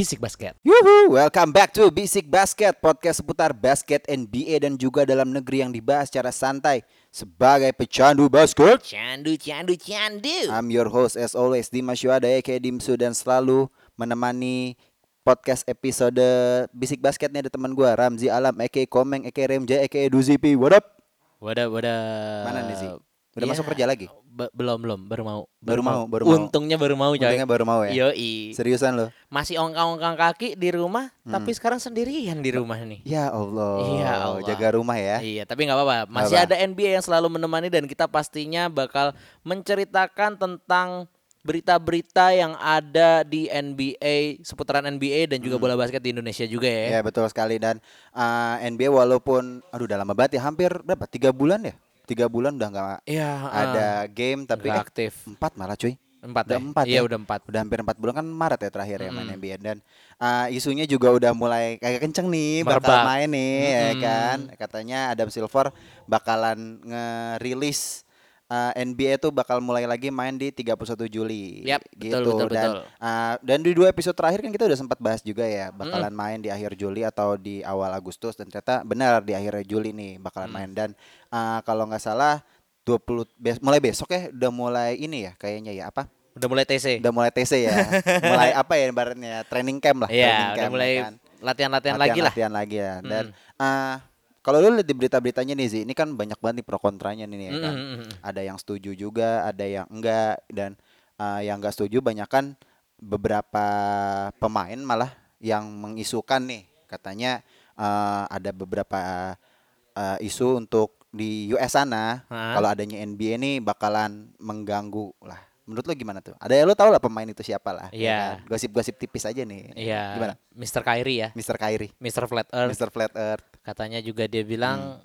Bisik Basket. Yuhu, welcome back to Basic Basket, podcast seputar basket NBA dan juga dalam negeri yang dibahas secara santai sebagai pecandu basket. Candu, candu, candu. I'm your host as always, Dimas Yuada aka Dimsu dan selalu menemani podcast episode Bisik Basket nih ada teman gua Ramzi Alam aka Komeng aka Remja aka Duzipi. What up? Wadah, wadah. Mana nih sih? Udah Ya, masuk kerja lagi? be- belum, belum. Baru mau. Baru mau, baru mau. Untungnya baru mau, coy. Untungnya baru mau ya. Yoi. Seriusan lo? Masih ongkang-ongkang kaki di rumah, Hmm. tapi sekarang sendirian di rumah nih. Ya Allah. Ya Allah. Jaga rumah ya. Iya, tapi nggak apa-apa. Masih Apa? ada NBA yang selalu menemani dan kita pastinya bakal menceritakan tentang berita-berita yang ada di NBA, seputaran NBA dan juga bola basket di Indonesia juga ya. Ya betul sekali dan uh, NBA walaupun aduh udah lama banget ya hampir berapa tiga bulan ya tiga bulan udah nggak Iya, ada game tapi nggak eh, aktif. empat malah cuy Empat udah ya? empat Iya ya? udah empat. udah hampir empat bulan kan Maret ya terakhir ya main. NBA dan uh, isunya juga udah mulai kayak kenceng nih bakal Merebak. main nih ya Mm-mm. kan katanya Adam Silver bakalan ngerilis uh, NBA tuh bakal mulai lagi main di 31 Juli Yap, gitu betul, betul, dan betul. uh, dan di dua episode terakhir kan kita udah sempat bahas juga ya bakalan main di akhir Juli atau di awal Agustus dan ternyata benar di akhir Juli nih bakalan Mm. main dan uh, kalau nggak salah 20 bes- mulai besok ya udah mulai ini ya kayaknya ya apa Udah mulai TC. udah mulai TC ya mulai apa ya ibaratnya training camp lah training Iya, udah mulai ya kan. latihan-latihan lagi lah. latihan lagi ya dan Mm. uh, kalau lu lihat di berita-beritanya nih Zi, ini kan banyak banget nih pro kontranya nih ya kan. Mm, mm, mm. Ada yang setuju juga, ada yang enggak dan uh, yang enggak setuju banyak kan beberapa pemain malah yang mengisukan nih katanya uh, ada beberapa uh, isu untuk di US sana kalau adanya NBA nih bakalan mengganggu lah. Menurut lo gimana tuh? Ada ya lo tau lah pemain itu siapa lah. ya Iya. kan? Gosip-gosip tipis aja nih. Iya. Gimana? Mr. Kyrie ya. Mr. Kyrie, Mr. Flat Earth Mr. Flat Earth. katanya juga dia bilang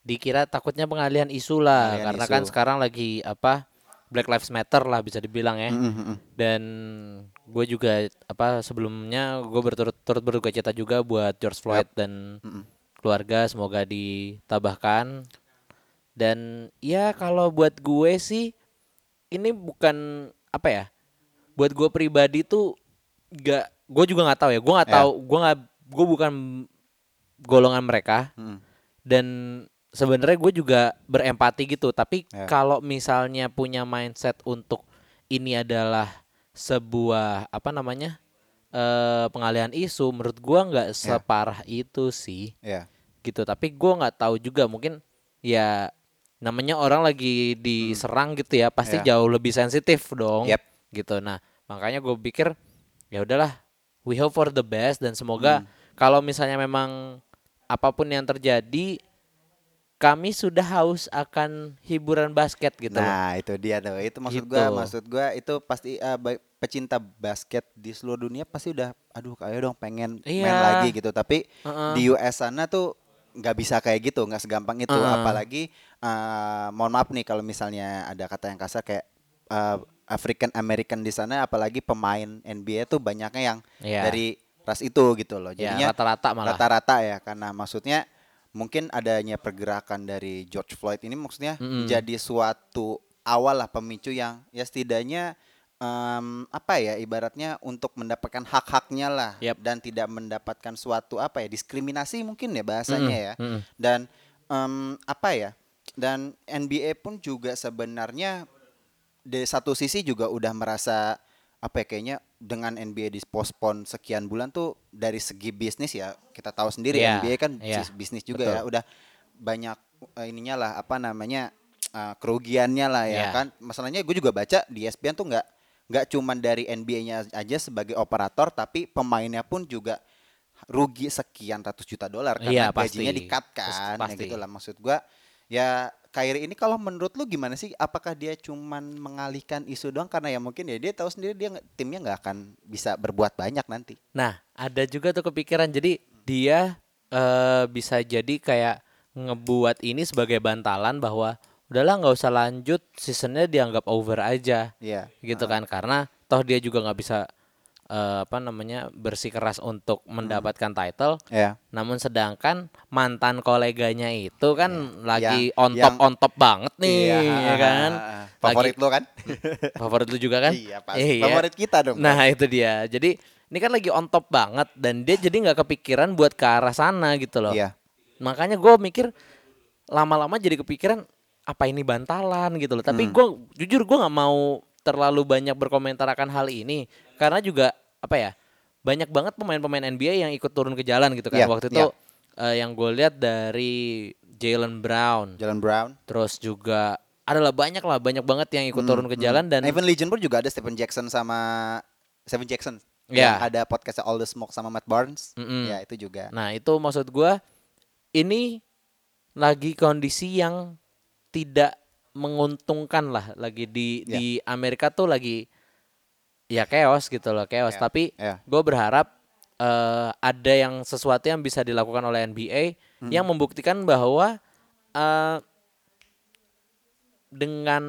dikira takutnya pengalihan isu lah Pengalihan karena isu. kan sekarang lagi apa Black Lives Matter lah bisa dibilang ya. Mm, mm, mm. Dan gue juga apa sebelumnya gue berturut-turut berduka cita juga buat George Floyd dan Mm-mm. keluarga semoga ditabahkan. Dan ya kalau buat gue sih ini bukan apa ya? Buat gue pribadi tuh gak gue juga nggak tahu ya. Gue nggak Ya. tahu. Gue nggak gue bukan golongan mereka Mm. dan sebenarnya gue juga berempati gitu tapi Ya. kalau misalnya punya mindset untuk ini adalah sebuah apa namanya eh pengalihan isu menurut gua nggak separah itu sih Ya. gitu tapi gua nggak tahu juga mungkin ya namanya orang lagi diserang gitu ya pasti Ya. jauh lebih sensitif dong Yep. gitu nah makanya gue pikir ya udahlah we hope for the best dan semoga Hmm. kalau misalnya memang apa pun yang terjadi kami sudah haus akan hiburan basket gitu loh. Nah, itu dia tuh. Itu maksud Gitu. gua, maksud gua itu pasti uh, pecinta basket di seluruh dunia pasti udah aduh ayo dong pengen main Iya. lagi gitu. Tapi Heeh. di US sana tuh nggak bisa kayak gitu, nggak segampang itu. Heeh. Apalagi uh, mohon maaf nih kalau misalnya ada kata yang kasar kayak uh, African American di sana apalagi pemain NBA tuh banyaknya yang Iya. dari ras itu gitu loh. Ya, Jadinya rata-rata malah. rata-rata ya karena maksudnya mungkin adanya pergerakan dari George Floyd ini maksudnya Mm-mm. jadi suatu awal lah pemicu yang ya setidaknya em, apa ya ibaratnya untuk mendapatkan hak-haknya lah Yap. dan tidak mendapatkan suatu apa ya diskriminasi mungkin ya bahasanya Mm-mm, ya mm-mm. dan em, apa ya dan NBA pun juga sebenarnya dari satu sisi juga udah merasa apa ya kayaknya dengan NBA dipospon sekian bulan tuh dari segi bisnis ya kita tahu sendiri Iya, NBA kan sis- bisnis juga betul. ya udah banyak eh, ininya lah apa namanya eh, kerugiannya lah ya Iya. kan masalahnya gue juga baca di ESPN tuh nggak nggak cuman dari NBA-nya aja sebagai operator tapi pemainnya pun juga rugi sekian ratus juta dolar Iya, karena pasti. gajinya di-cut kan ya Pasti. gitu lah maksud gua ya Kyrie ini kalau menurut lu gimana sih? Apakah dia cuman mengalihkan isu doang? Karena ya mungkin ya dia tahu sendiri dia timnya nggak akan bisa berbuat banyak nanti. Nah, ada juga tuh kepikiran. Jadi dia eh, bisa jadi kayak ngebuat ini sebagai bantalan bahwa udahlah nggak usah lanjut seasonnya dianggap over aja. Iya. Gitu kan? Karena toh dia juga nggak bisa eh, apa namanya bersikeras untuk mendapatkan title. Ya. Namun sedangkan mantan koleganya itu kan lagi Yang- on top yang- on top banget nih Iya, ya kan? favorit Lagi- lo kan? Favorit lu juga kan? Iya pasti. Iya. favorit kita dong. Nah itu dia. Jadi ini kan lagi on top banget dan dia jadi nggak kepikiran buat ke arah sana gitu loh. Iya. Makanya gue mikir lama-lama jadi kepikiran apa ini bantalan gitu loh. Tapi Hmm. gue jujur gue nggak mau terlalu banyak berkomentar akan hal ini karena juga apa ya banyak banget pemain-pemain NBA yang ikut turun ke jalan gitu kan Iya, waktu itu eh, yang gue lihat dari Jalen Brown Jalen Brown. terus juga adalah banyak lah banyak banget yang ikut turun ke jalan dan Evan Legend pun juga ada Stephen Jackson sama Stephen Jackson. Iya. Yang ada podcastnya All the Smoke sama Matt Barnes. Mm-mm. Ya itu juga. Nah itu maksud gua ini lagi kondisi yang tidak menguntungkan lah lagi di Ya. di Amerika tuh lagi ya chaos gitu loh chaos. Ya, Tapi ya. gue berharap eh, ada yang sesuatu yang bisa dilakukan oleh NBA Hmm. yang membuktikan bahwa eh, dengan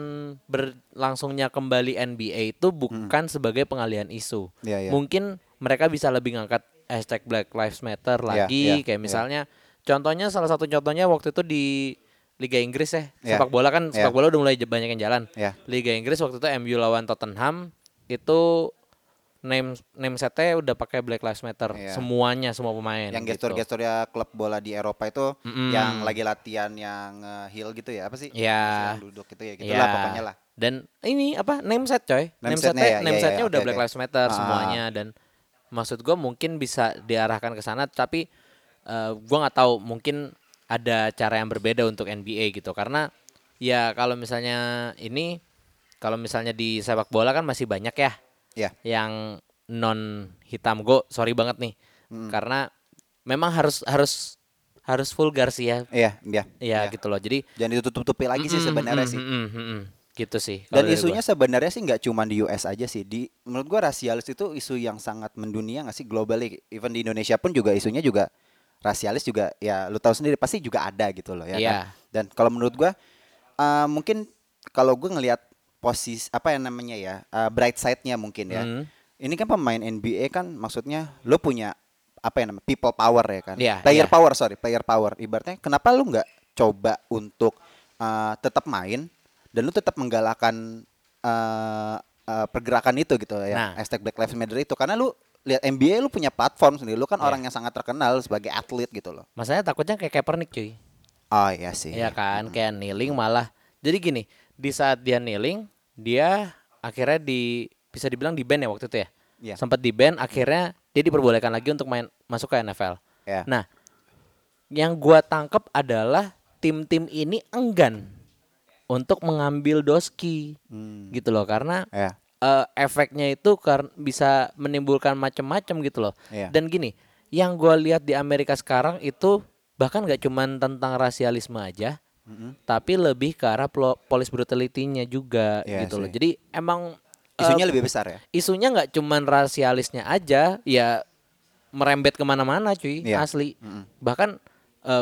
berlangsungnya kembali NBA itu bukan sebagai pengalihan isu. Hmm. Iya, iya. Mungkin mereka bisa lebih ngangkat hashtag Black Lives Matter lagi iya, kayak iya. misalnya contohnya salah satu contohnya waktu itu di Liga Inggris ya Iya. sepak bola kan Iya. sepak bola udah mulai banyak yang jalan Ya. Liga Inggris waktu itu MU lawan Tottenham itu name name setnya udah pakai Black Lives Matter Iya. semuanya semua pemain Yang gitu. gestur-gesturnya klub bola di Eropa itu Mm-mm. yang lagi latihan yang eh, heel gitu ya apa sih? Iya. Yang duduk gitu ya gitulah pokoknya lah. Dan ini apa name set coy? Name Name, setnya ya, name iya, setnya iya, udah oke, Black. Lives Matter Ah. semuanya dan maksud gua mungkin bisa diarahkan ke sana tapi eh, gua nggak tahu mungkin ada cara yang berbeda untuk NBA gitu karena ya kalau misalnya ini kalau misalnya di sepak bola kan masih banyak ya Iya. yang non hitam go sorry banget nih Hmm. karena memang harus harus harus vulgar sih ya Iya, iya. ya Iya. gitu loh jadi Jangan ditutup-tutupi lagi sih Mm-mm, sebenarnya mm-mm, sih. mm-mm, mm-mm. gitu sih Dan isunya sebenarnya sih nggak cuma di US aja sih. Di menurut gua rasialis itu isu yang sangat mendunia nggak sih globally. Even di Indonesia pun juga isunya juga rasialis juga ya lu tahu sendiri pasti juga ada gitu loh ya Iya. kan. Dan kalau menurut gua eh, mungkin kalau gue ngelihat posisi apa yang namanya ya eh, bright side-nya mungkin ya. Hmm. Ini kan pemain NBA kan maksudnya lu punya apa yang namanya people power ya kan. Iya, player iya. power sorry player power. Ibaratnya kenapa lu nggak coba untuk eh, tetap main dan lu tetap menggalakkan eh, eh, pergerakan itu gitu ya. Nah. Hashtag Black Lives Matter itu karena lu lihat NBA lu punya platform sendiri. Lu kan Iya. orang yang sangat terkenal sebagai atlet gitu loh. Masalahnya takutnya kayak Kaepernick cuy. Oh iya sih. Iya kan, kayak kneeling malah. Jadi gini, di saat dia kneeling, dia akhirnya di bisa dibilang di ban ya waktu itu ya. Iya. Sempat di ban, akhirnya dia diperbolehkan lagi untuk main masuk ke NFL. Ya. Nah, yang gua tangkap adalah tim-tim ini enggan untuk mengambil doski Hmm. gitu loh karena Ya. eh, efeknya itu karena bisa menimbulkan macam-macam gitu loh. Iya. Dan gini, yang gua lihat di Amerika sekarang itu bahkan nggak cuman tentang rasialisme aja, Mm-mm. tapi lebih ke arah police brutality-nya juga Iya gitu loh. sih. Jadi emang eh, Isunya lebih besar ya. isunya nggak cuman rasialisnya aja, ya merembet ke mana-mana cuy, Iya. asli. Mm-mm. Bahkan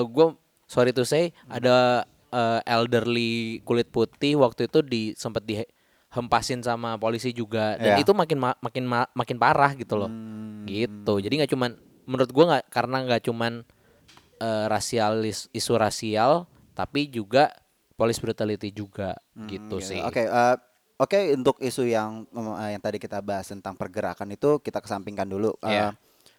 gue sorry to say ada eh, elderly kulit putih waktu itu di sempat dihempasin sama polisi juga dan Iya. itu makin ma- makin ma- makin parah gitu loh. Hmm. Gitu. Jadi nggak cuman menurut gua nggak karena nggak cuman eh, rasialis isu rasial tapi juga police brutality juga gitu Gitu. sih. Oke, eh, oke untuk isu yang eh, yang tadi kita bahas tentang pergerakan itu kita kesampingkan dulu. Eh, Iya.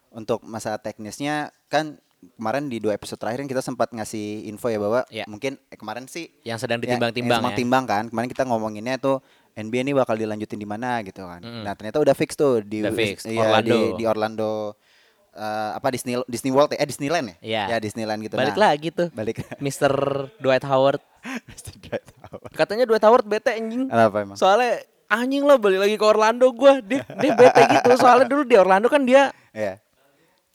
Untuk masalah teknisnya kan kemarin di dua episode terakhir kan kita sempat ngasih info ya bahwa Iya. mungkin eh, kemarin sih Yang sedang ya, ditimbang-timbang yang ya. timbang kan. Kemarin kita ngomonginnya tuh NBA ini bakal dilanjutin di mana gitu kan. Mm-mm. Nah, ternyata udah fix tuh di Udah fix, iya, Orlando. di, di Orlando eh, apa Disney Disney World ya? Eh Disneyland ya? Iya. Ya Disneyland gitu. Balik nah, lagi tuh. Balik. Mr. Dwight Howard. Katanya Dwight Howard bete anjing. Kenapa emang? Soalnya anjing lo balik lagi ke Orlando gua. Dia dia bete gitu. Soalnya dulu di Orlando kan dia Iya.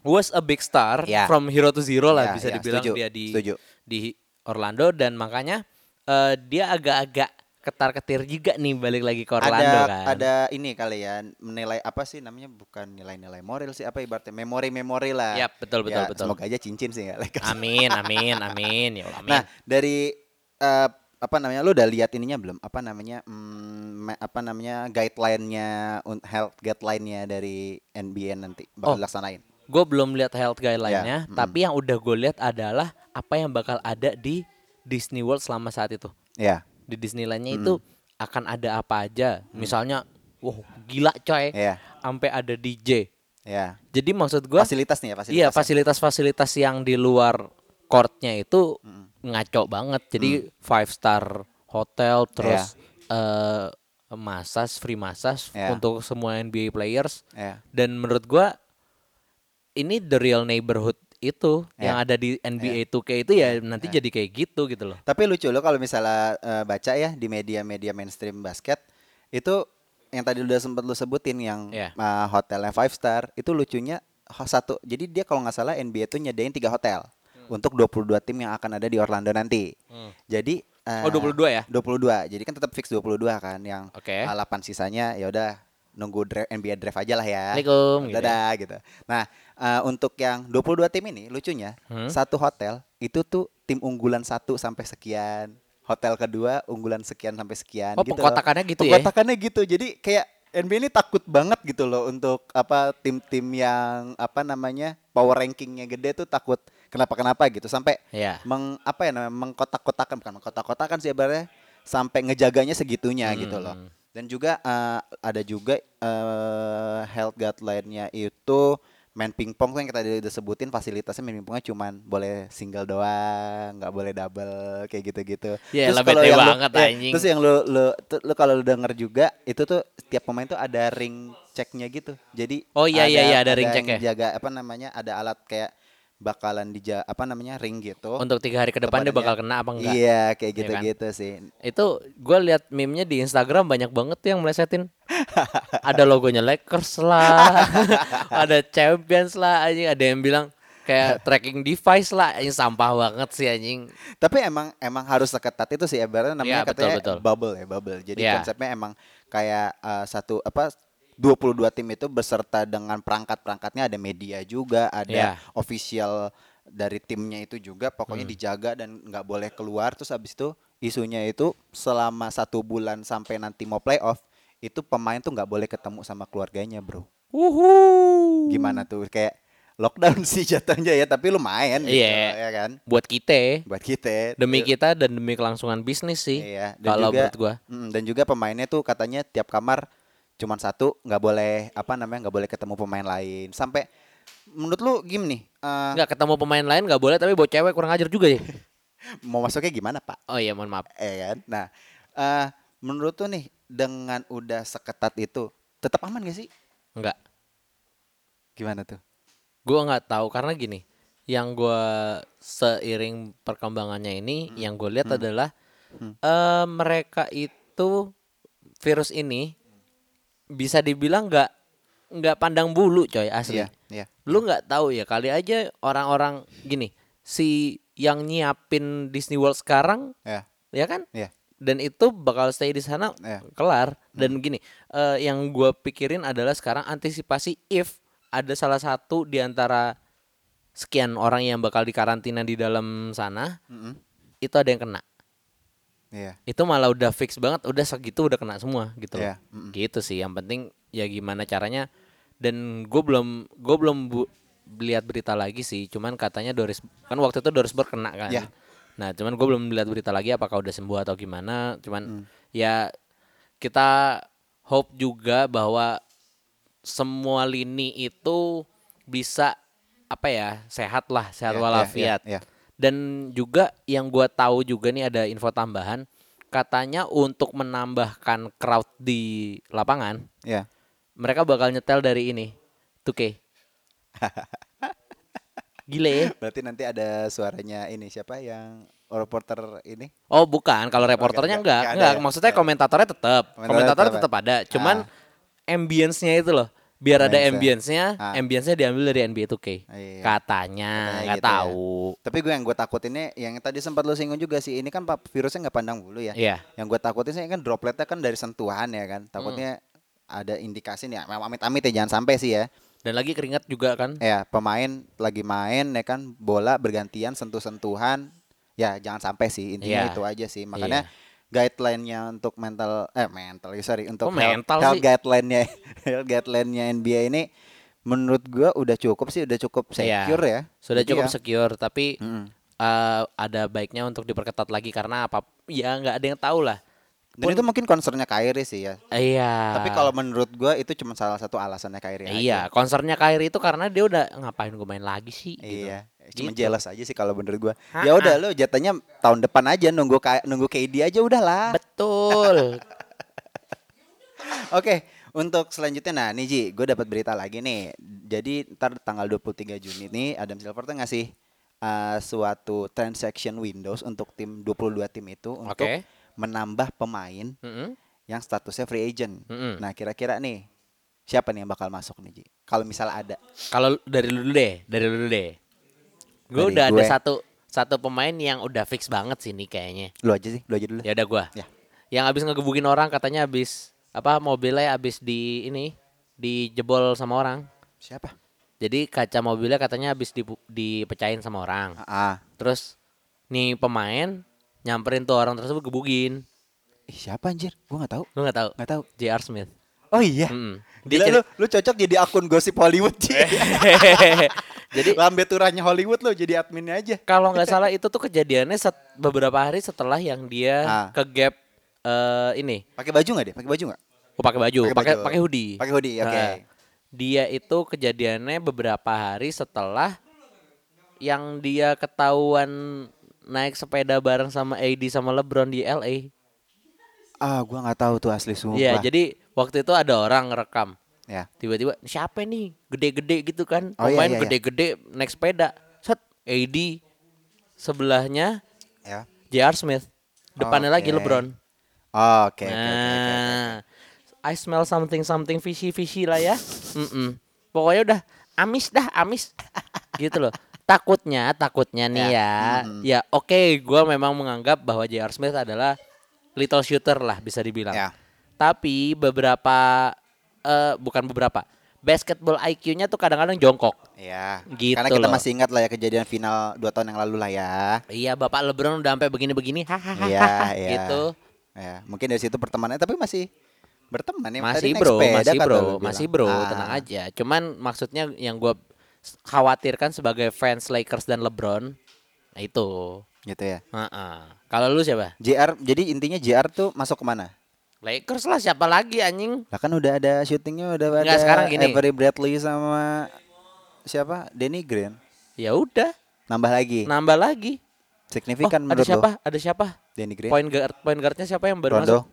was a big star Ya. from hero to zero lah Ya, bisa ya, dibilang setuju, dia di setuju. di Orlando dan makanya eh, dia agak-agak ketar-ketir juga nih balik lagi ke Orlando ada kan. ada ini kali ya menilai apa sih namanya bukan nilai-nilai moral sih apa ibaratnya memori-memori lah. Yap, betul, betul, Ya, betul. Semoga aja cincin sih ya Lakers. Amin, amin, amin. Ya Allah, amin. Nah, dari eh, apa namanya lu udah lihat ininya belum? Apa namanya? hmm, apa namanya? guideline-nya health guideline-nya dari NBA nanti Oh. bakal dilaksanain. gue belum lihat health guideline-nya, Ya, mm. tapi yang udah gue lihat adalah apa yang bakal ada di Disney World selama saat itu. Ya. Di Disneyland-nya itu akan ada apa aja. Misalnya, wah gila coy. Iya. Sampai ada DJ, Ya. Jadi maksud gua Fasilitas nih ya, fasilitas. Iya ya. fasilitas-fasilitas yang di luar courtnya itu ngaco banget. Jadi five star hotel terus eh massage free massage Iya. untuk semua NBA players. Ya. Dan menurut gua ini the real neighborhood itu Iya. yang ada di NBA 2K itu ya nanti jadi kayak gitu gitu loh. Tapi lucu loh kalau misalnya eh, baca ya di media-media mainstream basket itu yang tadi udah sempat lu sebutin yang Iya. eh, hotelnya five star itu lucunya satu. Jadi dia kalau nggak salah NBA tuh nyediain tiga hotel untuk 22 tim yang akan ada di Orlando nanti. Jadi eh, Oh 22 ya? 22. Jadi kan tetap fix 22 kan yang Oke. 8 sisanya ya udah nunggu dra- NBA draft aja lah ya. Assalamualaikum, gitu ya. Dadah gitu. Nah, eh, untuk yang 22 tim ini lucunya Hmm. satu hotel itu tuh tim unggulan satu sampai sekian. Hotel kedua unggulan sekian sampai sekian Oh, gitu pengkotakannya gitu ya? Pengkotakannya gitu. Jadi kayak NBA ini takut banget gitu loh untuk apa tim-tim yang apa namanya power rankingnya gede tuh takut kenapa kenapa gitu sampai Iya. meng apa ya namanya mengkotak-kotakan bukan mengkotak-kotakan sih ibaratnya sampai ngejaganya segitunya gitu loh. Dan juga eh, ada juga eh, health guideline-nya itu main pingpong tuh yang kita udah sebutin fasilitasnya main pingpongnya cuman boleh single doang, nggak boleh double kayak gitu-gitu. Ya, Terus kalau yang lu- banget, ya, anjing. Terus yang lu lu lu kalau lu denger juga itu tuh tiap pemain tuh ada ring checknya gitu. Jadi Oh, iya, iya, iya, ada ring yang check ya. Jaga apa namanya? Ada alat kayak bakalan dija apa namanya ring gitu. Untuk tiga hari ke depan dia bakal kena apa enggak? Iya, kayak Iya kan? gitu-gitu sih. Itu gue lihat meme-nya di Instagram banyak banget tuh yang melesetin. ada logonya Lakers lah, ada Champions lah, anjing. Ada yang bilang kayak tracking device lah, anjing sampah banget sih anjing. Tapi emang emang harus seketat itu sih ibaratnya namanya betul, katanya betul. bubble ya, bubble. Jadi Iya. konsepnya emang kayak eh, satu apa 22 tim itu beserta dengan perangkat-perangkatnya ada media juga, ada Iya. official dari timnya itu juga pokoknya Hmm. dijaga dan nggak boleh keluar terus habis itu isunya itu selama satu bulan sampai nanti mau playoff itu pemain tuh nggak boleh ketemu sama keluarganya bro Wuhu. gimana tuh kayak lockdown sih jatuhnya ya tapi lu main gitu, Iya. ya kan Buat kita, buat kita demi kita dan demi kelangsungan bisnis sih. Iya, dan Kalau juga- menurut gua. Mm, dan juga pemainnya tuh katanya tiap kamar cuman satu nggak boleh apa namanya nggak boleh ketemu pemain lain. Sampai menurut lu gim nih? Nggak ketemu pemain lain nggak boleh, tapi buat cewek kurang ajar juga ya. mau masuknya gimana pak? Oh iya, mohon maaf. eh kan? Nah eh menurut tuh nih dengan udah seketat itu tetap aman gak sih? Enggak. gimana tuh? Gua nggak tahu karena gini, yang gua seiring perkembangannya ini, yang gue lihat adalah eh, mereka itu virus ini bisa dibilang nggak nggak pandang bulu, coy asli. iya iya Lu nggak tahu ya kali aja orang-orang gini, si yang nyiapin Disney World sekarang, ya ya kan? iya Dan itu bakal stay di sana Iya. kelar. Dan gini, eh, yang gua pikirin adalah sekarang antisipasi if ada salah satu di antara sekian orang yang bakal dikarantina di dalam sana, Mm-mm. itu ada yang kena. Iya Itu malah udah fix banget, udah segitu udah kena semua gitu loh. Iya. Gitu sih. Yang penting ya gimana caranya. Dan gue belum gue belum bu- lihat berita lagi sih. Cuman katanya Doris kan waktu itu Doris Burke kena kan. Iya. Nah, cuman gue belum lihat berita lagi apakah udah sembuh atau gimana. Cuman ya kita hope juga bahwa semua lini itu bisa apa ya sehat lah sehat Iya, iya, walafiat iya, iya. Dan juga yang gua tahu juga nih ada info tambahan. Katanya untuk menambahkan crowd di lapangan Iya. mereka bakal nyetel dari ini 2K gile. Ya berarti nanti ada suaranya ini siapa yang reporter ini? Oh bukan, kalau reporternya enggak, enggak, enggak ya? Maksudnya komentatornya tetap, Komentatornya tetap ada. Cuman Ah. ambience-nya itu loh, biar ada Ambience-nya. Ah. ambience-nya diambil dari NBA 2K. Iya. Katanya, nggak gitu ya. tahu. Tapi gue yang gue takutinnya yang tadi sempat lo singgung juga sih ini kan pak virusnya nggak pandang bulu ya. Iya. Yang gue takutin sih kan dropletnya kan dari sentuhan ya kan. Takutnya Hmm. ada indikasi nih, ya, amit-amit ya jangan sampai sih ya. Dan lagi keringat juga kan. Ya pemain lagi main ya kan bola bergantian sentuh-sentuhan. Ya jangan sampai sih intinya Iya. itu aja sih. Makanya guideline-nya untuk mental eh mental sorry untuk health, mental health sih? guideline-nya health guideline-nya NBA ini menurut gua udah cukup sih udah cukup Iya. secure ya. Sudah Jadi cukup ya, secure, tapi mm-mm. eh, ada baiknya untuk diperketat lagi karena apa? Ya nggak ada yang tahu lah. Dan itu mungkin concernnya Kyrie sih ya. Iya. Tapi kalau menurut gua itu cuma salah satu alasannya Kyrie aja. Iya, concernnya Kyrie itu karena dia udah ngapain gue main lagi sih gitu. Iya, cuma Gitu. jealous aja sih kalau menurut gua. Ya udah lu jatahnya tahun depan aja nunggu nunggu KD aja udahlah. Betul. Oke, untuk selanjutnya nah nih Ji, gue dapat berita lagi nih. Jadi ntar tanggal 23 Juni nih Adam Silver tuh ngasih uh, suatu transaction windows untuk tim 22 tim itu untuk Oke. menambah pemain Mm-mm, yang statusnya free agent. mm-mm. Nah, kira-kira nih siapa nih yang bakal masuk nih Ji? Kalau misal ada. Kalau dari lu dulu deh, dari lu dulu deh. Gue udah ada satu satu pemain yang udah fix banget sih nih kayaknya. Lu aja sih, lu aja dulu. Ya udah gua. Ya. Yang abis ngegebukin orang katanya abis apa mobilnya abis di ini dijebol sama orang. Siapa? Jadi kaca mobilnya katanya abis dipu- dipecahin sama orang. Ah. Terus nih pemain nyamperin tuh orang tersebut gebukin. Ih, siapa anjir? Gua nggak tahu. Lu nggak tahu? Nggak tahu. J.R. Smith. Oh iya. Dia Gila lu, lu cocok jadi akun gosip Hollywood Ji. Jadi Lambe turahnya Hollywood lo jadi adminnya aja. kalau nggak salah itu tuh kejadiannya set- beberapa hari setelah yang dia Ah. ke gap eh, ini. Pakai baju nggak dia? Pakai baju nggak? Oh, pakai baju, Pakai pakai hoodie. Pakai hoodie, oke. Nah, dia itu kejadiannya beberapa hari setelah yang dia ketahuan naik sepeda bareng sama AD sama LeBron di LA. Ah, gua nggak tahu tuh asli sumpah. Iya, jadi waktu itu ada orang ngerekam. ya. Tiba-tiba siapa nih? Gede-gede gitu kan. Oh, iya, Pemain iya, iya. gede-gede naik sepeda. Set AD sebelahnya Ya. J.R. Smith. Depannya lagi Oke. LeBron. Oh, Oke, oke, oke, oke, oke. Nah, I smell something something fishy fishy lah ya. Mm-mm. Pokoknya udah amis dah amis, gitu loh. Takutnya, takutnya nih Ya. ya, ya oke, gua memang menganggap bahwa J.R. Smith adalah little shooter lah bisa dibilang. Ya. Tapi beberapa, eh bukan beberapa, basketball IQ-nya tuh kadang-kadang jongkok. Ya. Gitu Karena kita loh. masih ingat lah ya kejadian final dua tahun yang lalu lah ya. Iya, bapak LeBron udah sampai begini-begini, hahaha, Iya, iya. gitu. Ya, mungkin dari situ pertemanannya tapi masih berteman ya. Masih bro, sepeda masih kata bro, lu bilang. masih bro, Ah, tenang aja. Cuman maksudnya yang gue khawatirkan sebagai fans Lakers dan LeBron, nah itu. Gitu ya. Heeh. Kalau lu siapa? JR, jadi intinya JR tuh masuk ke mana? Lakers lah, siapa lagi anjing? Lah kan udah ada syutingnya udah Nggak, ada sekarang gini. Avery Bradley sama siapa? Danny Green. Ya udah, Nambah lagi. nambah lagi. Oh, Signifikan ada menurut siapa? lo? Ada siapa? Danny Green. Point guard, point guardnya siapa yang baru Rondo. masuk?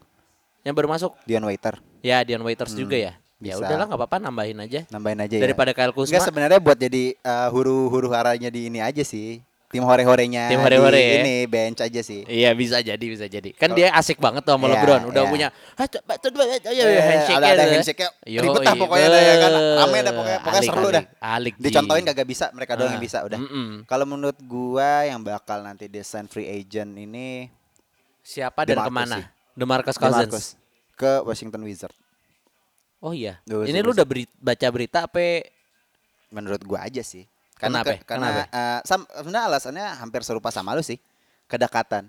Yang baru masuk? Dion Waiter. Ya, Dion Waiters juga ya. Ya bisa. udahlah, nggak apa-apa, nambahin aja. Nambahin aja ya. Daripada Kyle Enggak Kuzma. sebenarnya buat jadi uh, huru-huru haranya di ini aja sih. Tim hore-horenya Tim hore-hore di ya. ini bench aja sih. Iya bisa jadi bisa jadi kan dia asik banget tuh sama Iya, LeBron udah iya. punya "Hah, coba, coba, coba, Eh, handshake ada ada handshake ribet iya, pokoknya dah ya kan. Rame dah pokoknya, pokoknya alik, seru dah. alik. Dicontohin kagak bisa, mereka doang Ah, yang bisa udah. Kalau menurut gua yang bakal nanti desain free agent ini siapa dan DeMarcus ke mana sih. DeMarcus Cousins DeMarcus ke Washington Wizards. oh iya ini lu udah beri- baca berita apa Menurut gua aja sih. Karena Kenapa? ke- karena Kenapa? sam- sebenarnya alasannya hampir serupa sama lu sih. Kedekatan.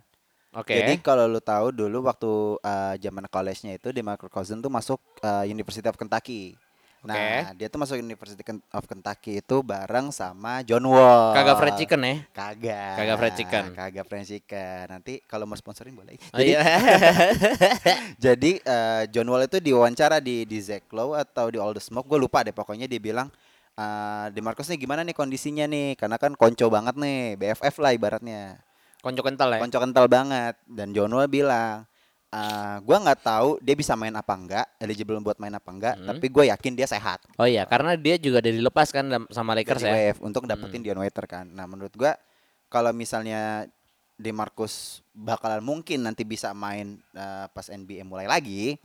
oke Jadi kalau lu tahu dulu waktu uh, zaman college-nya itu DeMarcus Cousins tuh masuk uh, University of Kentucky. Nah, dia tuh masuk University of Kentucky itu bareng sama John Wall. kagak fried chicken ya Kagak. Kagak fried chicken. Kagak fried chicken. Nanti kalau mau sponsorin boleh. oh, Jadi, iya jadi uh, John Wall itu diwawancara di di Zach Lowe atau di All the Smoke, gue lupa deh pokoknya dia bilang uh, DeMarcus nih gimana nih kondisinya nih karena kan konco banget nih BFF lah ibaratnya konco kental ya konco kental banget dan John Wall bilang "Ah, gua nggak tahu dia bisa main apa enggak eligible buat main apa enggak Hmm. tapi gue yakin dia sehat. Oh iya karena dia juga dari lepas kan sama Lakers ya? WF untuk dapetin Dion Waiter kan. Nah menurut gua kalau misalnya DeMarcus bakalan mungkin nanti bisa main eh, pas NBA mulai lagi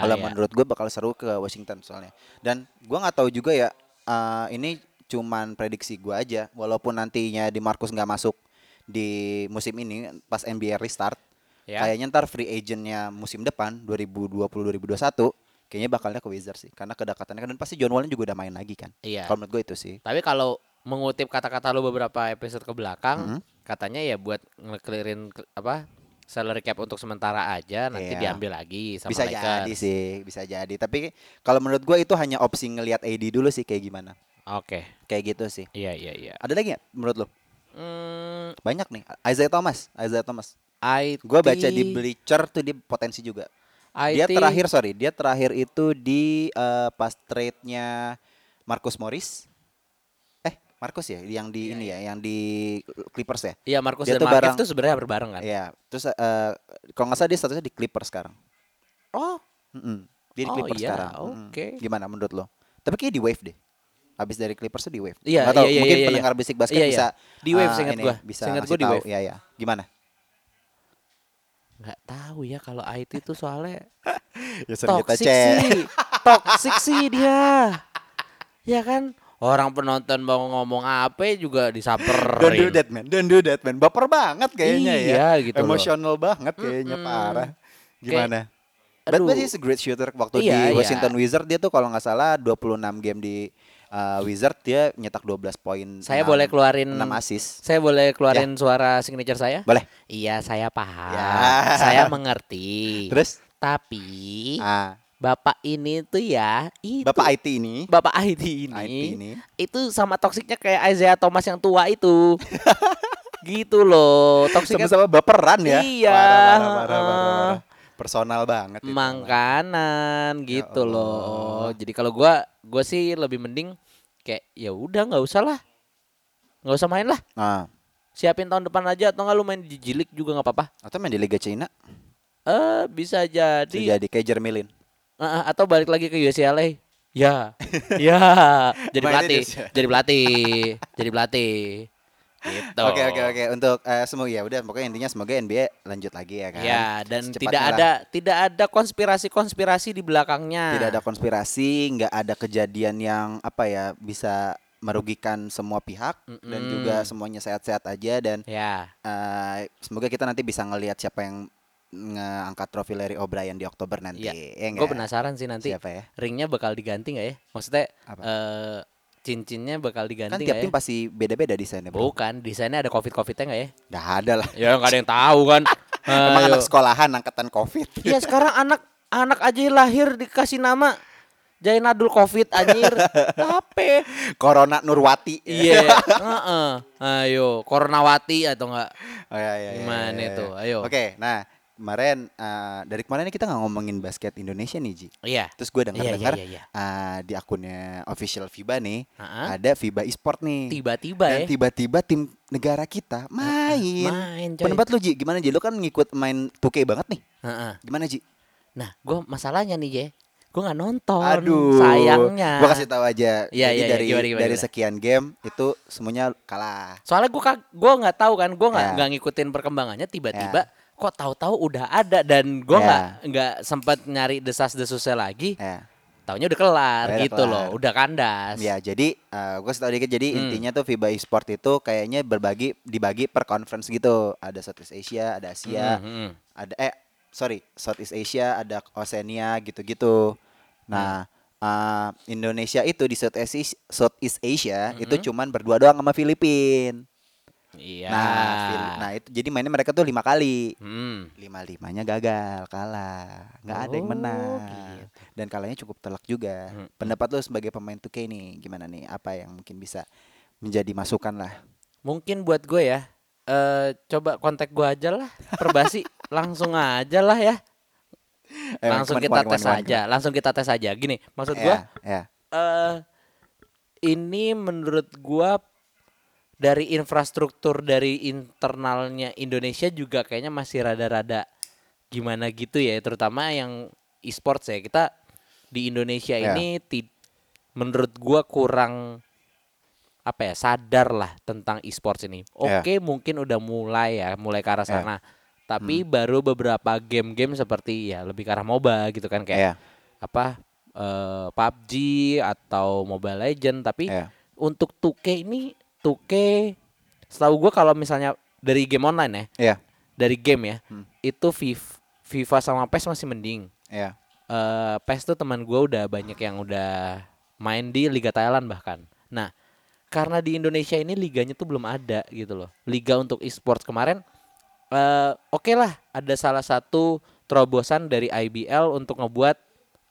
kalau menurut gue bakal seru ke Washington soalnya. Dan gua nggak tahu juga ya eh, ini cuman prediksi gua aja. Walaupun nantinya DeMarcus nggak masuk di musim ini pas NBA restart ya. Kayaknya ntar free agentnya musim depan 2020-2021 kayaknya bakalnya ke Wizards sih karena kedekatannya kan dan pasti John Wall juga udah main lagi kan. Iya. Kalau menurut gue itu sih. Tapi kalau mengutip kata-kata lu beberapa episode ke belakang Mhm. katanya ya buat ngekelirin ke- apa salary cap untuk sementara aja nanti Iya. diambil lagi sama bisa Lakers. jadi sih bisa jadi. Tapi kalau menurut gue itu hanya opsi ngelihat AD dulu sih kayak gimana. Oke, kayak gitu sih. Iya iya iya. ada lagi nggak menurut lo Hmm, banyak nih. Isaiah Thomas Isaiah Thomas IT Gue baca di Bleacher tuh dia potensi juga. Dia IT terakhir sorry, dia terakhir itu di eh, pas trade-nya Marcus Morris. Eh, Marcus ya, yang di ini ya, yang di Clippers ya. Iya Marcus Dia dan barang- tuh sebenarnya berbareng kan. Iya, terus eh, kalau nggak salah dia statusnya di Clippers sekarang. Oh, Mm-mm. Dia di Oh, Clippers iya, sekarang. Oke. Gimana menurut lo? Tapi kayak di Wave deh. Habis dari Clippers tuh di Wave. Iya, tahu, iya, iya, mungkin iya, iya. pendengar Basic Basket Iya, iya. bisa Di Wave eh, seingat gua. Bisa gua di. Wave. Iya, iya. Gimana? Nggak tahu ya kalau IT tuh soalnya Ya sering kita toxic cek. sih, toxic sih dia. Ya kan, orang penonton mau ngomong apa juga disamperin. Don't do that man, don't do that man. Baper banget kayaknya ya. Iya, gitu loh. Emosional banget kayaknya Mm-mm. parah. Gimana? But, aduh. but he's a great shooter waktu Iya, di iya. Washington Wizard dia tuh kalau nggak salah 26 game di uh, Wizard dia nyetak 12 poin. Saya 6 boleh keluarin 6 assist. Saya boleh keluarin suara signature saya? Boleh. Iya, saya paham. Ya. Saya mengerti. Terus Tapi ah, Bapak ini tuh ya, itu Bapak IT ini, Bapak IT ini, IT ini itu sama toksiknya kayak Isaiah Thomas yang tua itu. gitu loh. Toksiknya sama-sama baperan ya. Iya. Parah, parah, parah, parah, heeh. parah. Personal banget itu. makanan gitu Ya loh. Jadi kalau gua gua sih lebih mending kayak ya udah nggak usah lah. nggak usah main lah. Nah, Siapin tahun depan aja atau nggak lu main di Jilik juga nggak apa-apa. atau main di Liga Cina Eh bisa jadi bisa jadi kayak Jermilin. Eh, atau balik lagi ke UCLA. Ya. ya. Jadi pelatih, jadi pelatih, jadi pelatih. Gitu. Oke oke oke untuk eh, semoga ya udah pokoknya intinya semoga NBA lanjut lagi ya kan. Ya, dan Secepatnya tidak lah. ada tidak ada konspirasi-konspirasi di belakangnya. tidak ada konspirasi, nggak ada kejadian yang apa ya bisa merugikan semua pihak dan Mm-mm. juga semuanya sehat-sehat aja dan Ya. eh, semoga kita nanti bisa ngelihat siapa yang ngangkat trofi Larry O'Brien di Oktober nanti. Iya. Ya Gue nggak? penasaran sih nanti Siapa ya? ringnya bakal diganti nggak ya? Maksudnya Apa? eh cincinnya bakal Kan diganti tiap nggak tim ya? pasti beda-beda desainnya, Bro. Bukan, desainnya ada covid covidnya nggak ya? Nggak ada lah. Ya nggak ada yang tahu kan. Emang Ayo. anak sekolahan angkatan Covid. Iya sekarang anak anak aja lahir dikasih nama Jainadul Covid anjir. Apa? Corona Nurwati. Iya. heeh. Ayo, Koronawati atau enggak? Oh, iya, iya, iya, Gimana iya, itu? iya. Ayo. Oke, nah kemarin eh, dari kemarin kita nggak ngomongin basket Indonesia nih Ji. Iya. Terus gue Iya, dengar-dengar iya, iya, iya. eh, di akunnya official FIBA nih Heeh. ada FIBA eSport nih. Tiba-tiba Dan ya. tiba-tiba tim negara kita main. Main coy. Pendapat lu Ji, gimana Ji? Lu kan ngikut main 2K banget nih. Heeh. Gimana Ji? Nah, gue masalahnya nih, Je. Gue nggak nonton. Aduh. Sayangnya. Gua kasih tahu aja. Iya, Jadi iya, iya. dari Gimana, gimana, dari sekian game itu semuanya kalah. Soalnya gue gua nggak tahu kan, gue nggak Ya. nggak ngikutin perkembangannya. Tiba-tiba kok tahu-tahu udah ada dan gue Ya. nggak nggak sempat nyari desas-desusnya lagi. Ya. Taunya udah kelar Udah gitu kelar. loh, udah kandas. Ya, jadi uh, gue tahu dikit. Jadi Hmm. intinya tuh FIBA eSport itu kayaknya berbagi dibagi per conference gitu. Ada Southeast Asia, ada Asia, Hmm, hmm. ada eh sorry Southeast Asia, ada Oceania gitu-gitu. Nah, uh, Indonesia itu di Southeast Asia, Southeast Asia itu cuman berdua doang sama Filipina. Iya. Nah, nah itu jadi mainnya mereka tuh lima kali. Hmm. Lima limanya gagal, kalah, nggak ada yang Oh, menang. gitu. Dan kalahnya cukup telak juga. Hmm. Pendapat lu sebagai pemain 2K nih gimana nih? Apa yang mungkin bisa menjadi masukan lah? Mungkin buat gue ya, eh coba kontak gue aja lah, perbasi langsung aja lah ya, Eh, langsung kita tes aja, langsung kita tes aja. Gini, maksud gue, Ya, ya. eh ini menurut gue dari infrastruktur dari internalnya Indonesia juga kayaknya masih rada-rada gimana gitu ya, terutama yang e-sports ya. Kita di Indonesia Ya. ini ti- menurut gua kurang apa ya sadar lah tentang e-sports ini. Ya. Oke, mungkin udah mulai ya, mulai ke arah Ya. sana. Tapi Hmm. baru beberapa game-game seperti ya lebih ke arah MOBA gitu kan kayak Ya, apa eh, PUBG atau Mobile Legend tapi ya. untuk 2K ini 2K setahu gua kalau misalnya dari game online ya Ya, dari game ya Hmm. itu FIFA, FIFA sama PES masih mending ya. eh PES tuh teman gua udah banyak yang udah main di Liga Thailand bahkan nah karena di Indonesia ini liganya tuh belum ada gitu loh liga untuk e-sports kemarin eh oke lah ada salah satu terobosan dari IBL untuk ngebuat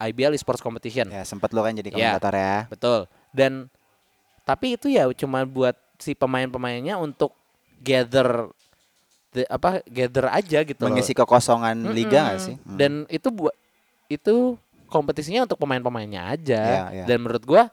IBL Esports Competition Ya, sempat lu kan jadi Ya. komentator ya. Betul. Dan tapi itu ya cuma buat si pemain-pemainnya untuk gather the- apa gather aja gitu loh. Mengisi kekosongan Mm-mm. liga nggak sih? Hmm. Dan itu buat itu kompetisinya untuk pemain-pemainnya aja. Iya, iya. Dan menurut gua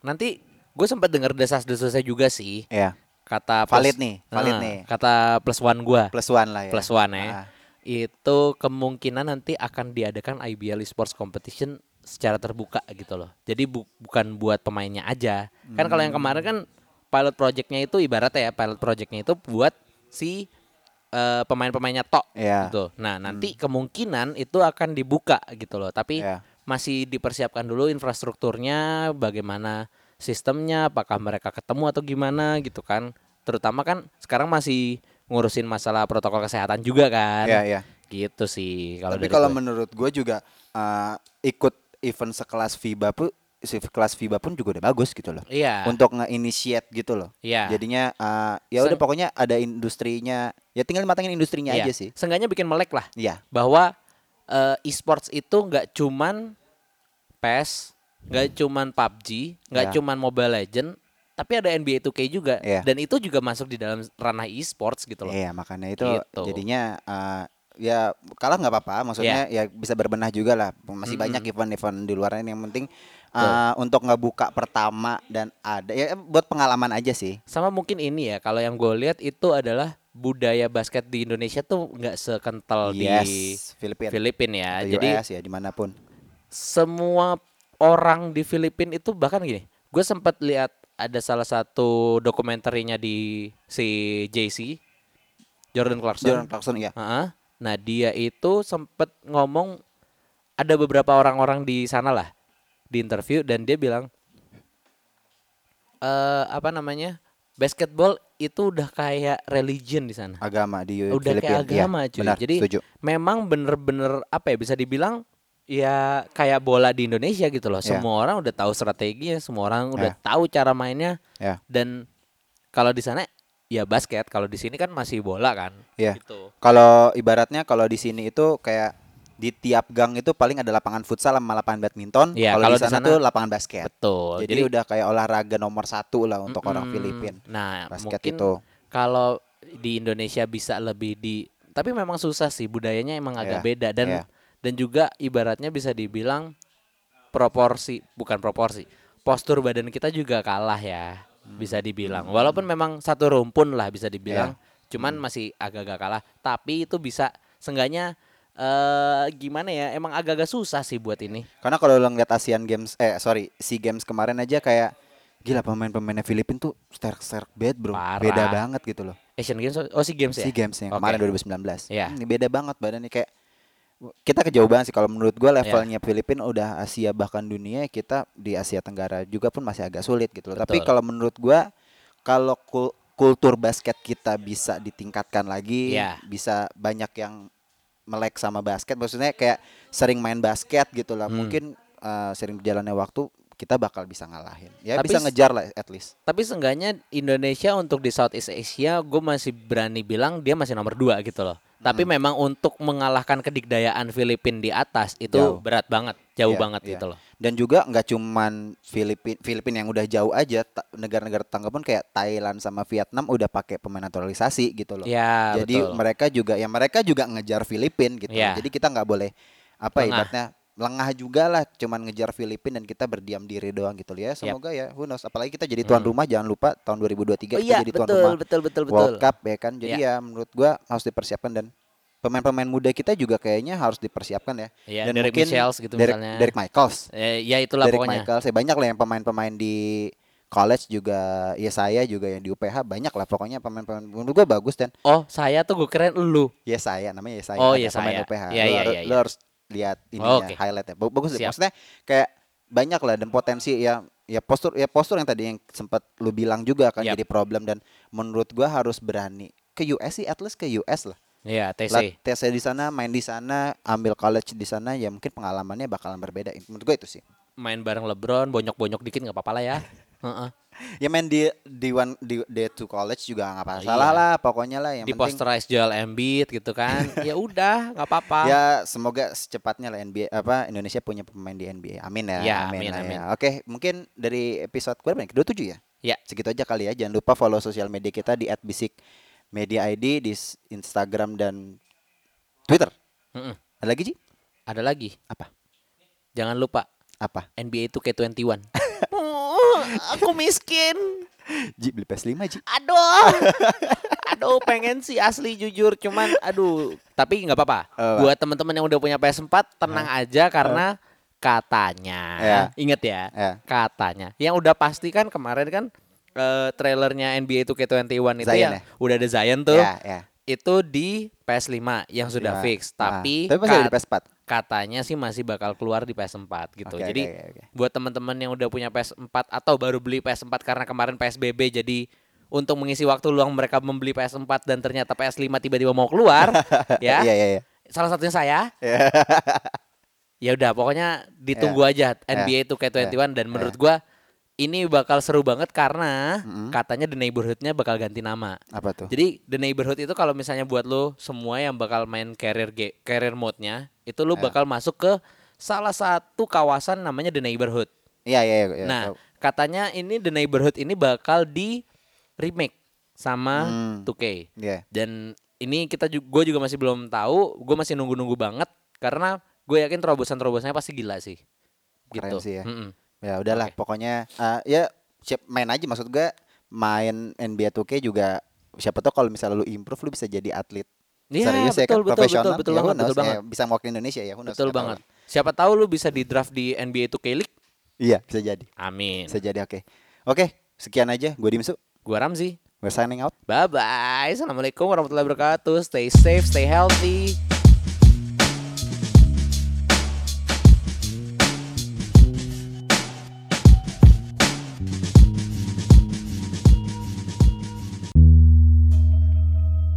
nanti gue sempat dengar desas-desusnya juga sih ya kata plus- Valid nih, valid Ah, nih. Kata plus one gua plus one lah ya. plus one ya. Ah, Itu kemungkinan nanti akan diadakan IBL Esports Competition secara terbuka gitu loh. Jadi bu- bukan buat pemainnya aja. Kan kalau yang kemarin kan pilot projectnya itu ibaratnya ya pilot projectnya itu buat si eh, pemain-pemainnya tok Iya. gitu. Nah nanti kemungkinan itu akan dibuka gitu loh. Tapi Iya. masih dipersiapkan dulu infrastrukturnya, bagaimana sistemnya, apakah mereka ketemu atau gimana gitu kan. Terutama kan sekarang masih ngurusin masalah protokol kesehatan juga kan. Iya, iya. Gitu sih kalau Tapi kalau gue. menurut gue juga uh, ikut event sekelas FIBA pun sekelas FIBA pun juga udah bagus gitu loh. Iya. Untuk nge-initiate gitu loh. Iya. Jadinya uh, ya udah pokoknya ada industrinya. Ya tinggal matangin industrinya Iya. aja sih. Seenggaknya bikin melek lah Iya. bahwa eh, e-sports itu nggak cuman PES, nggak cuman PUBG, nggak Ya. cuman Mobile Legend, tapi ada NBA 2K juga Iya. dan itu juga masuk di dalam ranah e-sports gitu loh. Iya makanya itu Gitu. jadinya uh, ya kalah nggak apa-apa. Maksudnya ya bisa berbenah juga lah. Masih Mm-mm. banyak event-event di luar ini yang penting uh, untuk ngebuka pertama dan ada ya buat pengalaman aja sih. Sama mungkin ini ya, kalau yang gue lihat itu adalah budaya basket di Indonesia tuh nggak sekental di yes, Filipina. Filipina ya. atau Jadi US ya di mana pun. semua orang di Filipina itu bahkan gini, gue sempat lihat ada salah satu dokumenterinya di si JC Jordan Clarkson. Jordan Clarkson ya. Heeh. Nah dia itu sempet ngomong ada beberapa orang-orang di sana lah di interview dan dia bilang eh apa namanya basketball itu udah kayak religion di sana. agama di Udah Filipina. kayak agama, Iya, cuy. benar, Jadi setuju. memang bener-bener apa ya bisa dibilang ya kayak bola di Indonesia gitu loh. Iya. Semua orang udah tahu strateginya, semua orang udah Iya. tahu cara mainnya Ya. dan kalau di sana ya basket, kalau di sini kan masih bola kan. Iya. Gitu. Kalau ibaratnya kalau di sini itu kayak di tiap gang itu paling ada lapangan futsal sama lapangan badminton. Iya, kalau di sana tuh lapangan basket. Betul. Jadi, udah kayak olahraga nomor satu lah untuk orang Mm-mm. Filipin. Nah, Basket mungkin itu. kalau di Indonesia bisa lebih di tapi memang susah sih budayanya emang agak Iya, beda dan iya. dan juga ibaratnya bisa dibilang proporsi bukan proporsi postur badan kita juga kalah ya bisa dibilang walaupun memang satu rumpun lah bisa dibilang cuman masih agak-agak kalah tapi itu bisa seenggaknya eh gimana ya emang agak-agak susah sih buat ini Karena kalau lo ngeliat Asian Games, eh sorry, SEA Games kemarin aja kayak gila pemain-pemainnya Filipin tuh sterk-sterk banget bro, Parah. beda banget gitu loh. Asian Games oh si Games ya SEA Games yang Oke. kemarin 2019, Iya. ini beda banget badannya kayak kita kejauh banget sih kalau menurut gua Iya. levelnya Filipin udah Asia bahkan dunia kita di Asia Tenggara juga pun masih agak sulit gitu loh. Tapi Betul. kalau menurut gua kalau kul- kultur basket kita bisa ditingkatkan lagi, Iya. bisa banyak yang melek sama basket maksudnya kayak sering main basket gitu lah. Hmm. Mungkin uh, sering berjalannya waktu kita bakal bisa ngalahin. Ya Tapi bisa ngejar lah at least. Tapi seenggaknya Indonesia untuk di Southeast Asia gue masih berani bilang dia masih nomor dua gitu loh. Tapi memang untuk mengalahkan kedikdayaan Filipina di atas itu Jauh. berat banget, jauh Iya, banget iya. gitu loh. Dan juga nggak cuman Filipin Filipin yang udah jauh aja, negara-negara tetangga pun kayak Thailand sama Vietnam udah pakai pemain naturalisasi gitu loh. Ya, Jadi betul. mereka juga ya mereka juga ngejar Filipin gitu. Iya. Jadi kita nggak boleh apa Lengah. ibaratnya lengah juga lah cuman ngejar Filipin dan kita berdiam diri doang gitu loh ya. Semoga ya who knows apalagi kita jadi tuan Hmm. rumah jangan lupa tahun 2023 Oh kita iya, jadi tuan betul, rumah betul, betul, betul. World Cup ya kan. Jadi ya menurut gua harus dipersiapkan dan pemain-pemain muda kita juga kayaknya harus dipersiapkan ya. Iya, dan Derek mungkin Michels gitu Derek, misalnya. Derek Michaels. Eh, ya itulah Derek pokoknya. Michaels ya banyak lah yang pemain-pemain di college juga ya saya juga yang di UPH banyak lah pokoknya pemain-pemain menurut gua bagus dan Oh, saya tuh gue keren lu. ya saya namanya ya saya Oh, ya saya. UPH Iya, Lu harus- iya, lu iya. harus lihat ininya Oke. highlightnya Ba- bagus Siap. maksudnya kayak banyak lah dan potensi ya ya postur ya postur yang tadi yang sempat lu bilang juga kan Yap. jadi problem dan menurut gua harus berani ke US sih at least ke US lah Iya, TC. Lat- TC di sana main di sana ambil college di sana ya mungkin pengalamannya bakalan berbeda menurut gua itu sih Main bareng LeBron, bonyok-bonyok dikit nggak apa-apa lah ya. Heeh. ya main di di one di day to college juga nggak Oh, masalah iya. lah pokoknya lah yang Di penting posterize Joel Embiid gitu kan. ya udah, nggak apa-apa. ya semoga secepatnya lah NBA apa Indonesia punya pemain di NBA amin ya, Ya, amin, lah amin. ya. oke mungkin dari episode berapa nih kedua tujuh ya Ya. segitu aja kali ya jangan lupa follow sosial media kita di @bisik Media ID di Instagram dan Twitter. Mm-mm. Ada lagi Ji? Ada lagi. Apa? Jangan lupa Apa? NBA 2K21. Oh, aku miskin. Ji beli PS5 Ji. Aduh. Aduh, pengen sih asli jujur, cuman aduh, tapi nggak apa-apa. Apa? Buat teman-teman yang udah punya PS4, tenang aja karena katanya. Ya. Ingat ya, Ya. katanya. Yang udah pasti kan kemarin kan eh, trailernya NBA 2K21 itu Zion yang ya? udah ada Zion tuh. Ya, ya. Itu di PS5 yang sudah Lima. fix, Ah, tapi tapi masih di kat- PS4. katanya sih masih bakal keluar di PS4 gitu. Oke, Jadi oke, oke. buat teman-teman yang udah punya PS4 atau baru beli PS4 karena kemarin PSBB jadi untuk mengisi waktu luang mereka membeli PS4 dan ternyata PS5 tiba-tiba mau keluar ya. Iya, iya, iya. Salah satunya saya. Iya. Ya udah pokoknya ditunggu aja NBA 2K21 dan menurut gua ini bakal seru banget karena Mm-mm. katanya The Neighborhood-nya bakal ganti nama. Apa tuh? Jadi The Neighborhood itu kalau misalnya buat lo semua yang bakal main career ge- career mode-nya itu lo Ya. bakal masuk ke salah satu kawasan namanya The Neighborhood. Iya, iya, iya. nah, tahu. katanya ini The Neighborhood ini bakal di remake sama Hmm. 2K. Iya. Dan ini kita juga gue juga masih belum tahu, gue masih nunggu-nunggu banget karena gue yakin terobosan-terobosannya pasti gila sih. Keren Gitu. sih ya. Mm-mm. Ya udahlah, Oke. pokoknya eh, ya siap main aja maksud gue main NBA 2K juga siapa tahu kalau misalnya lu improve lu bisa jadi atlet Iya, serius ya betul, kan betul, profesional. betul, betul Ya, banget, betul knows, ya, banget. bisa mewakili Indonesia ya, knows, Betul tahu banget. lah. Siapa tahu lu bisa di draft di NBA 2K League? Iya, bisa jadi. Amin. Bisa jadi oke. Oke, sekian aja gue Dimsu. Gua Ramzi. We're signing out. Bye bye. Assalamualaikum warahmatullahi wabarakatuh. Stay safe, stay healthy.